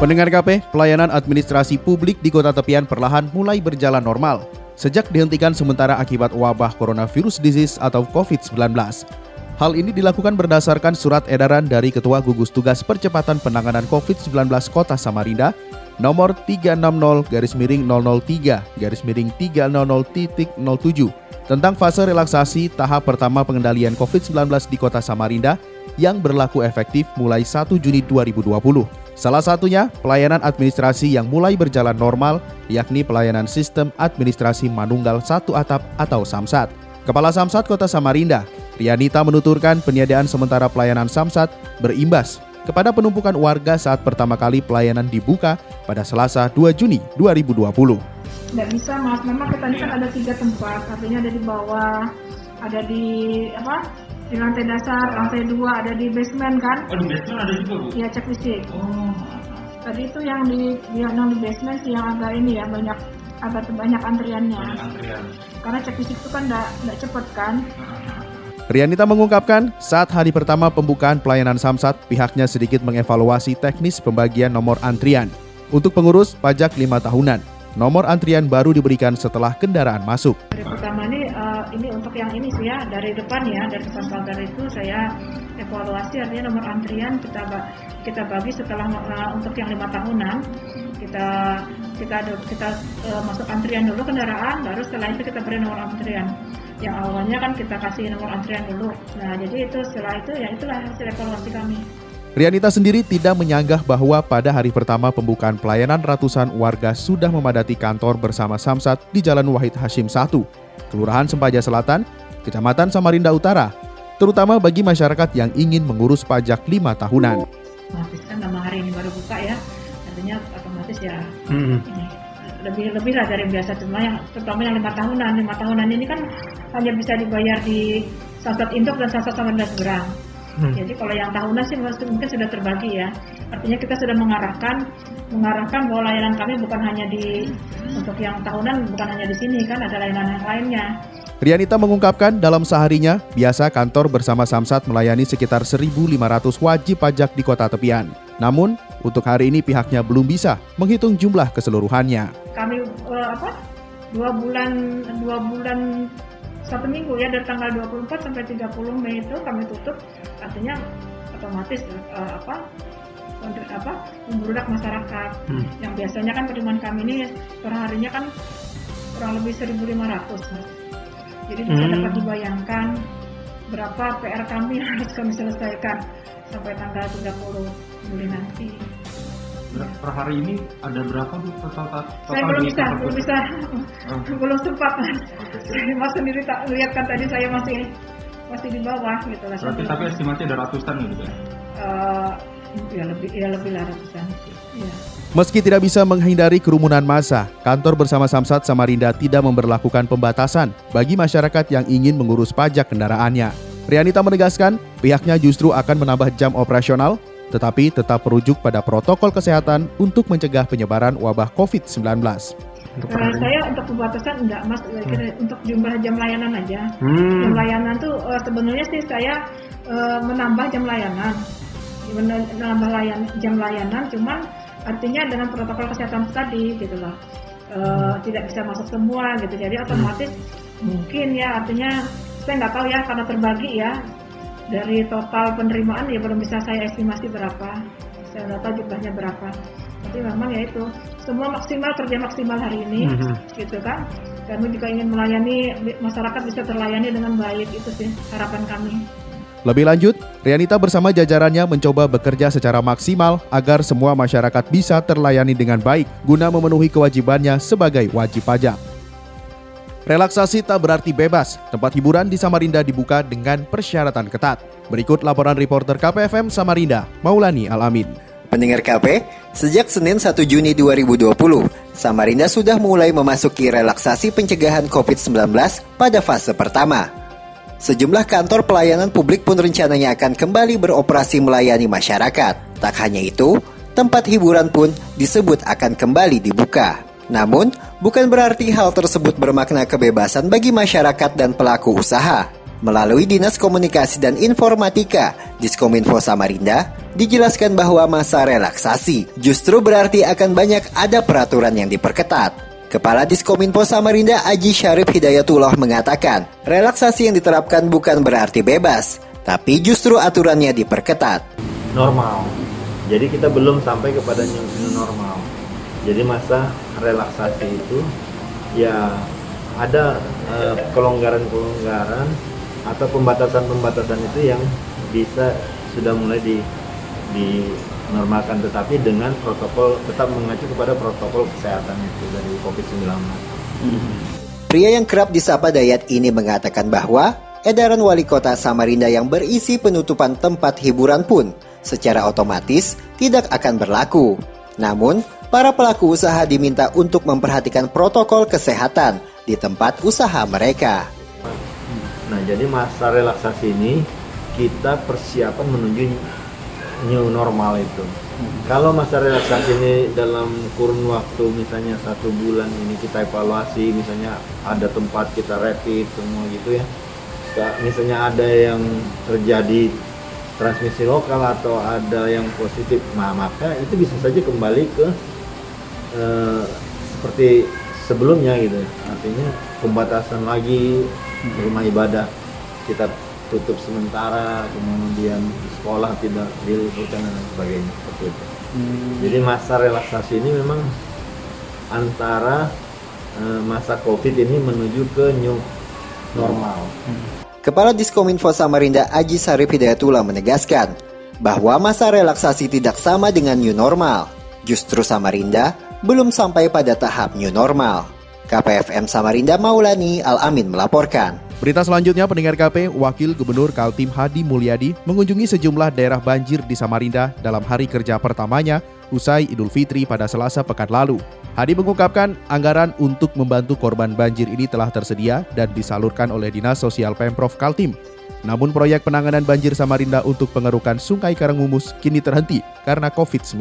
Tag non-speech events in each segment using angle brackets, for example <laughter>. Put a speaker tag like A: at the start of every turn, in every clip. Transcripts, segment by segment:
A: Pendengar KP, pelayanan administrasi publik di kota tepian perlahan mulai berjalan normal sejak dihentikan sementara akibat wabah coronavirus disease atau COVID-19. Hal ini dilakukan berdasarkan surat edaran dari Ketua Gugus Tugas Percepatan Penanganan COVID-19 Kota Samarinda nomor 360 garis miring 003 garis miring 300.07 tentang fase relaksasi tahap pertama pengendalian COVID-19 di Kota Samarinda yang berlaku efektif mulai 1 Juni 2020. Salah satunya pelayanan administrasi yang mulai berjalan normal, yakni pelayanan sistem administrasi manunggal satu atap atau Samsat. Kepala Samsat Kota Samarinda, Rianita menuturkan peniadaan sementara pelayanan Samsat berimbas kepada penumpukan warga saat pertama kali pelayanan dibuka pada Selasa 2 Juni 2020.
B: Tidak bisa mas, memang kita ini kan ada tiga tempat, artinya ada di bawah, ada di apa di lantai dasar, lantai dua ada di basement kan?
C: Oh di basement ada juga bu?
B: Iya cek fisik.
C: Oh.
B: Tadi itu yang di yang di basement sih yang agak ini ya banyak agak banyak antriannya.
C: Banyak antrian.
B: Karena cek fisik itu kan tidak cepet kan.
A: Rianita mengungkapkan, saat hari pertama pembukaan pelayanan Samsat, pihaknya sedikit mengevaluasi teknis pembagian nomor antrian. Untuk pengurus pajak lima tahunan, nomor antrian baru diberikan setelah kendaraan masuk.
B: Hari pertama uh, ini untuk yang ini sih ya dari depan ya dari depan pagar itu saya evaluasi artinya nomor antrian kita kita bagi setelah uh, untuk yang lima tahunan. Kita kita kita uh, masuk antrian dulu kendaraan baru setelah itu kita beri nomor antrian. Yang awalnya kan kita kasih nomor antrian dulu. Nah jadi itu setelah itu ya itulah hasil evaluasi kami
A: Rianita sendiri tidak menyanggah bahwa pada hari pertama pembukaan pelayanan ratusan warga sudah memadati kantor bersama Samsat di Jalan Wahid Hashim 1, Kelurahan Sempaja Selatan, Kecamatan Samarinda Utara, terutama bagi masyarakat yang ingin mengurus pajak lima tahunan.
B: Otomatis kan nama hari ini baru buka ya, artinya otomatis ya hmm. ini lebih lebih lah dari biasa cuma yang terutama yang lima tahunan lima tahunan ini kan hanya bisa dibayar di Samsat Induk dan Samsat Samarinda Seberang Hmm. Jadi kalau yang tahunan sih mungkin sudah terbagi ya. Artinya kita sudah mengarahkan mengarahkan bahwa layanan kami bukan hanya di untuk yang tahunan bukan hanya di sini kan ada layanan yang lainnya.
A: Rianita mengungkapkan dalam seharinya biasa kantor bersama Samsat melayani sekitar 1.500 wajib pajak di kota tepian. Namun untuk hari ini pihaknya belum bisa menghitung jumlah keseluruhannya.
B: Kami uh, apa? Dua bulan dua bulan satu minggu ya dari tanggal 24 sampai 30 Mei itu kami tutup artinya otomatis uh, apa untuk apa membludak masyarakat hmm. yang biasanya kan penerimaan kami ini per harinya kan kurang lebih 1.500 mas jadi bisa hmm. dapat dibayangkan berapa PR kami yang harus kami selesaikan sampai tanggal 30 Juli nanti
C: per hari ini ada berapa bu? Total total
B: saya belum bisa belum bisa. Oh. <laughs> belum sempat. Mas <laughs> saya mas sendiri tak lihat kan tadi saya masih masih di bawah gitu lah.
C: Tapi, tapi estimasi ada ratusan gitu ya?
B: Uh, ya lebih ya lebih lah ratusan. Ya.
A: Meski tidak bisa menghindari kerumunan massa, kantor bersama Samsat Samarinda tidak memperlakukan pembatasan bagi masyarakat yang ingin mengurus pajak kendaraannya. Rianita menegaskan, pihaknya justru akan menambah jam operasional tetapi tetap merujuk pada protokol kesehatan untuk mencegah penyebaran wabah COVID-19.
B: Nah, saya untuk pembatasan enggak mas, hmm. untuk jumlah jam layanan aja. Hmm. Jam layanan tuh uh, sebenarnya sih saya uh, menambah jam layanan, menambah layan, jam layanan, cuman artinya dengan protokol kesehatan tadi gitu loh. Uh, tidak bisa masuk semua gitu, jadi otomatis hmm. mungkin ya artinya saya nggak tahu ya karena terbagi ya dari total penerimaan ya belum bisa saya estimasi berapa saya nggak tahu jumlahnya berapa tapi memang ya itu semua maksimal kerja maksimal hari ini mm-hmm. gitu kan kami juga ingin melayani masyarakat bisa terlayani dengan baik itu sih harapan kami
A: lebih lanjut, Rianita bersama jajarannya mencoba bekerja secara maksimal agar semua masyarakat bisa terlayani dengan baik guna memenuhi kewajibannya sebagai wajib pajak. Relaksasi tak berarti bebas. Tempat hiburan di Samarinda dibuka dengan persyaratan ketat. Berikut laporan reporter KPFM Samarinda, Maulani Alamin.
D: Pendengar KP, sejak Senin 1 Juni 2020, Samarinda sudah mulai memasuki relaksasi pencegahan COVID-19 pada fase pertama. Sejumlah kantor pelayanan publik pun rencananya akan kembali beroperasi melayani masyarakat. Tak hanya itu, tempat hiburan pun disebut akan kembali dibuka. Namun, bukan berarti hal tersebut bermakna kebebasan bagi masyarakat dan pelaku usaha. Melalui Dinas Komunikasi dan Informatika, Diskominfo Samarinda, dijelaskan bahwa masa relaksasi justru berarti akan banyak ada peraturan yang diperketat. Kepala Diskominfo Samarinda Aji Syarif Hidayatullah mengatakan, relaksasi yang diterapkan bukan berarti bebas, tapi justru aturannya diperketat.
E: Normal. Jadi kita belum sampai kepada new normal. Jadi masa relaksasi itu ya ada eh, kelonggaran-kelonggaran atau pembatasan-pembatasan itu yang bisa sudah mulai di dinormalkan tetapi dengan protokol tetap mengacu kepada protokol kesehatan itu dari COVID-19.
D: Pria yang kerap disapa Dayat ini mengatakan bahwa edaran wali kota Samarinda yang berisi penutupan tempat hiburan pun secara otomatis tidak akan berlaku. Namun, para pelaku usaha diminta untuk memperhatikan protokol kesehatan di tempat usaha mereka.
E: Nah, jadi masa relaksasi ini kita persiapan menuju new normal itu. Kalau masa relaksasi ini dalam kurun waktu misalnya satu bulan ini kita evaluasi, misalnya ada tempat kita rapid semua gitu ya. Misalnya ada yang terjadi transmisi lokal atau ada yang positif, nah maka itu bisa saja kembali ke eh, seperti sebelumnya gitu. Artinya pembatasan lagi rumah ibadah kita tutup sementara kemudian sekolah tidak diliburkan dan sebagainya seperti itu hmm. jadi masa relaksasi ini memang antara uh, masa covid ini menuju ke new normal hmm.
D: Kepala Diskominfo Samarinda Aji Sarif Hidayatullah menegaskan bahwa masa relaksasi tidak sama dengan new normal. Justru Samarinda belum sampai pada tahap new normal. KPFM Samarinda Maulani Al-Amin melaporkan.
A: Berita selanjutnya pendengar KP, Wakil Gubernur Kaltim Hadi Mulyadi mengunjungi sejumlah daerah banjir di Samarinda dalam hari kerja pertamanya usai Idul Fitri pada Selasa pekan lalu. Hadi mengungkapkan anggaran untuk membantu korban banjir ini telah tersedia dan disalurkan oleh Dinas Sosial Pemprov Kaltim. Namun proyek penanganan banjir Samarinda untuk pengerukan Sungai Karangmumus kini terhenti karena COVID-19.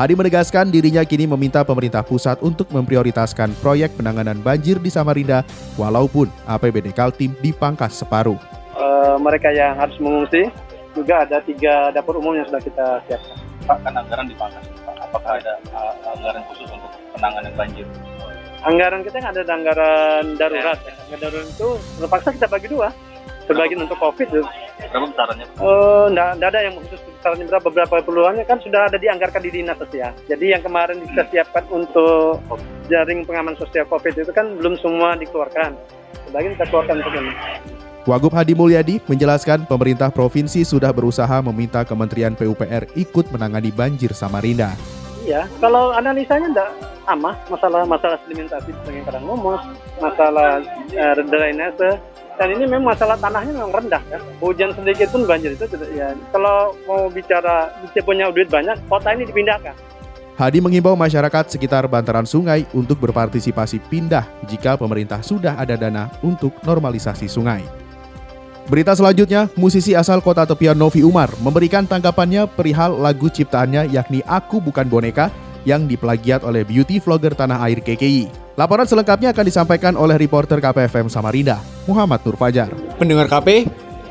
A: Hadi menegaskan dirinya kini meminta pemerintah pusat untuk memprioritaskan proyek penanganan banjir di Samarinda walaupun APBD Kaltim dipangkas separuh.
F: Uh, mereka yang harus mengungsi juga ada tiga dapur umum yang sudah kita siapkan.
G: Pak, kan anggaran dipangkas. Apakah ada uh, anggaran khusus untuk penanganan banjir?
F: Anggaran kita ada anggaran darurat. Ya. Anggaran darurat itu terpaksa kita bagi dua sebagian untuk COVID.
G: Berapa besarannya?
F: Uh, enggak, enggak ada yang khusus besarannya berapa. Beberapa peluangnya kan sudah ada dianggarkan di dinas sosial. Jadi yang kemarin kita siapkan untuk jaring pengaman sosial COVID itu kan belum semua dikeluarkan. Sebagian kita keluarkan untuk ini.
A: Wagub Hadi Mulyadi menjelaskan pemerintah provinsi sudah berusaha meminta Kementerian PUPR ikut menangani banjir Samarinda.
F: Iya, kalau analisanya enggak sama masalah masalah sedimentasi sebagai kadang masalah uh, drainase, dan ini memang masalah tanahnya memang rendah ya. Hujan sedikit pun banjir itu ya. Kalau mau bicara bisa punya duit banyak, kota ini dipindahkan.
A: Hadi mengimbau masyarakat sekitar bantaran sungai untuk berpartisipasi pindah jika pemerintah sudah ada dana untuk normalisasi sungai. Berita selanjutnya, musisi asal kota tepian Novi Umar memberikan tanggapannya perihal lagu ciptaannya yakni Aku Bukan Boneka yang diplagiat oleh beauty vlogger tanah air KKI. Laporan selengkapnya akan disampaikan oleh reporter KPFM Samarinda, Muhammad Nur Fajar.
H: Pendengar KP,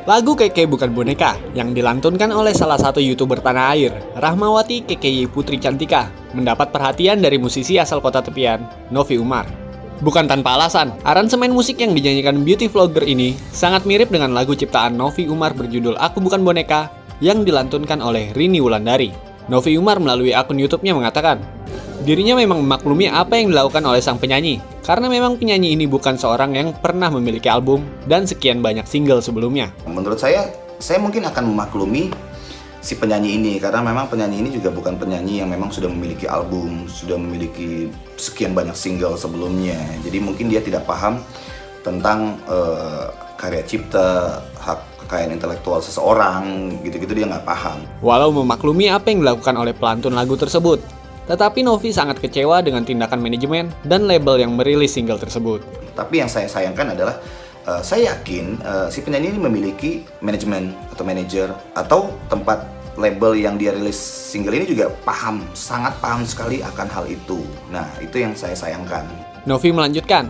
H: lagu Keke Bukan Boneka yang dilantunkan oleh salah satu youtuber tanah air, Rahmawati KKY Putri Cantika, mendapat perhatian dari musisi asal kota tepian, Novi Umar. Bukan tanpa alasan, aransemen musik yang dinyanyikan beauty vlogger ini sangat mirip dengan lagu ciptaan Novi Umar berjudul Aku Bukan Boneka yang dilantunkan oleh Rini Wulandari. Novi Umar melalui akun YouTube-nya mengatakan, Dirinya memang memaklumi apa yang dilakukan oleh sang penyanyi, karena memang penyanyi ini bukan seorang yang pernah memiliki album dan sekian banyak single sebelumnya.
I: Menurut saya, saya mungkin akan memaklumi si penyanyi ini karena memang penyanyi ini juga bukan penyanyi yang memang sudah memiliki album, sudah memiliki sekian banyak single sebelumnya. Jadi mungkin dia tidak paham tentang uh, karya cipta, hak kekayaan intelektual seseorang gitu-gitu dia nggak paham.
H: Walau memaklumi apa yang dilakukan oleh pelantun lagu tersebut, tetapi Novi sangat kecewa dengan tindakan manajemen dan label yang merilis single tersebut.
I: Tapi yang saya sayangkan adalah uh, saya yakin uh, si penyanyi ini memiliki manajemen atau manajer atau tempat label yang dia rilis single ini juga paham, sangat paham sekali akan hal itu. Nah, itu yang saya sayangkan.
H: Novi melanjutkan,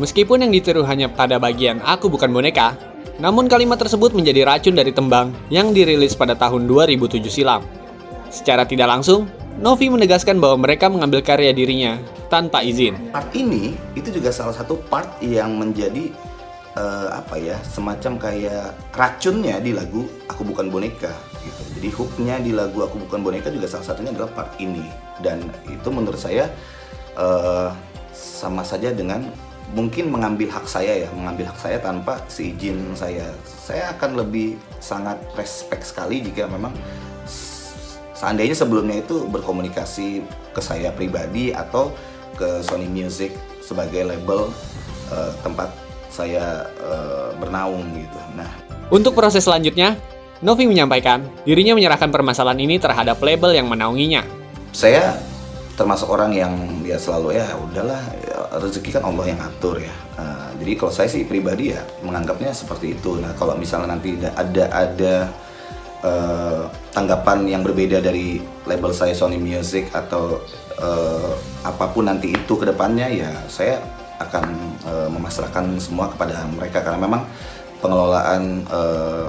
H: meskipun yang ditiru hanya pada bagian aku bukan boneka, namun kalimat tersebut menjadi racun dari tembang yang dirilis pada tahun 2007 silam. Secara tidak langsung, Novi menegaskan bahwa mereka mengambil karya dirinya tanpa izin.
I: Part ini itu juga salah satu part yang menjadi uh, apa ya semacam kayak racunnya di lagu Aku Bukan Boneka. Gitu. Jadi hooknya di lagu Aku Bukan Boneka juga salah satunya adalah part ini dan itu menurut saya uh, sama saja dengan mungkin mengambil hak saya ya, mengambil hak saya tanpa seizin saya. Saya akan lebih sangat respect sekali jika memang seandainya sebelumnya itu berkomunikasi ke saya pribadi atau ke Sony Music sebagai label uh, tempat saya uh, bernaung gitu. Nah,
H: untuk proses selanjutnya, Novi menyampaikan dirinya menyerahkan permasalahan ini terhadap label yang menaunginya.
I: Saya termasuk orang yang ya selalu ya udahlah ya, rezeki kan Allah yang atur ya. Uh, jadi kalau saya sih pribadi ya menganggapnya seperti itu. Nah kalau misalnya nanti ada ada uh, tanggapan yang berbeda dari label saya Sony Music atau uh, apa pun nanti itu ke depannya ya saya akan uh, memasrahkan semua kepada mereka karena memang pengelolaan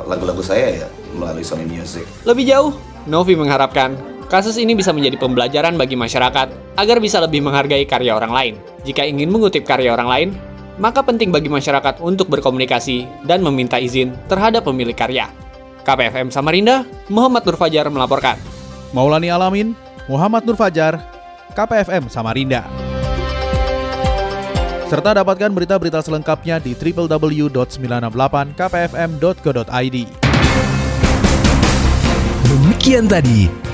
I: lagu-lagu uh, saya ya melalui Sony Music.
H: Lebih jauh, Novi mengharapkan kasus ini bisa menjadi pembelajaran bagi masyarakat agar bisa lebih menghargai karya orang lain. Jika ingin mengutip karya orang lain, maka penting bagi masyarakat untuk berkomunikasi dan meminta izin terhadap pemilik karya. KPFM Samarinda, Muhammad Nur Fajar melaporkan.
A: Maulani Alamin, Muhammad Nur Fajar, KPFM Samarinda. Serta dapatkan berita-berita selengkapnya di www.968kpfm.co.id.
J: Demikian tadi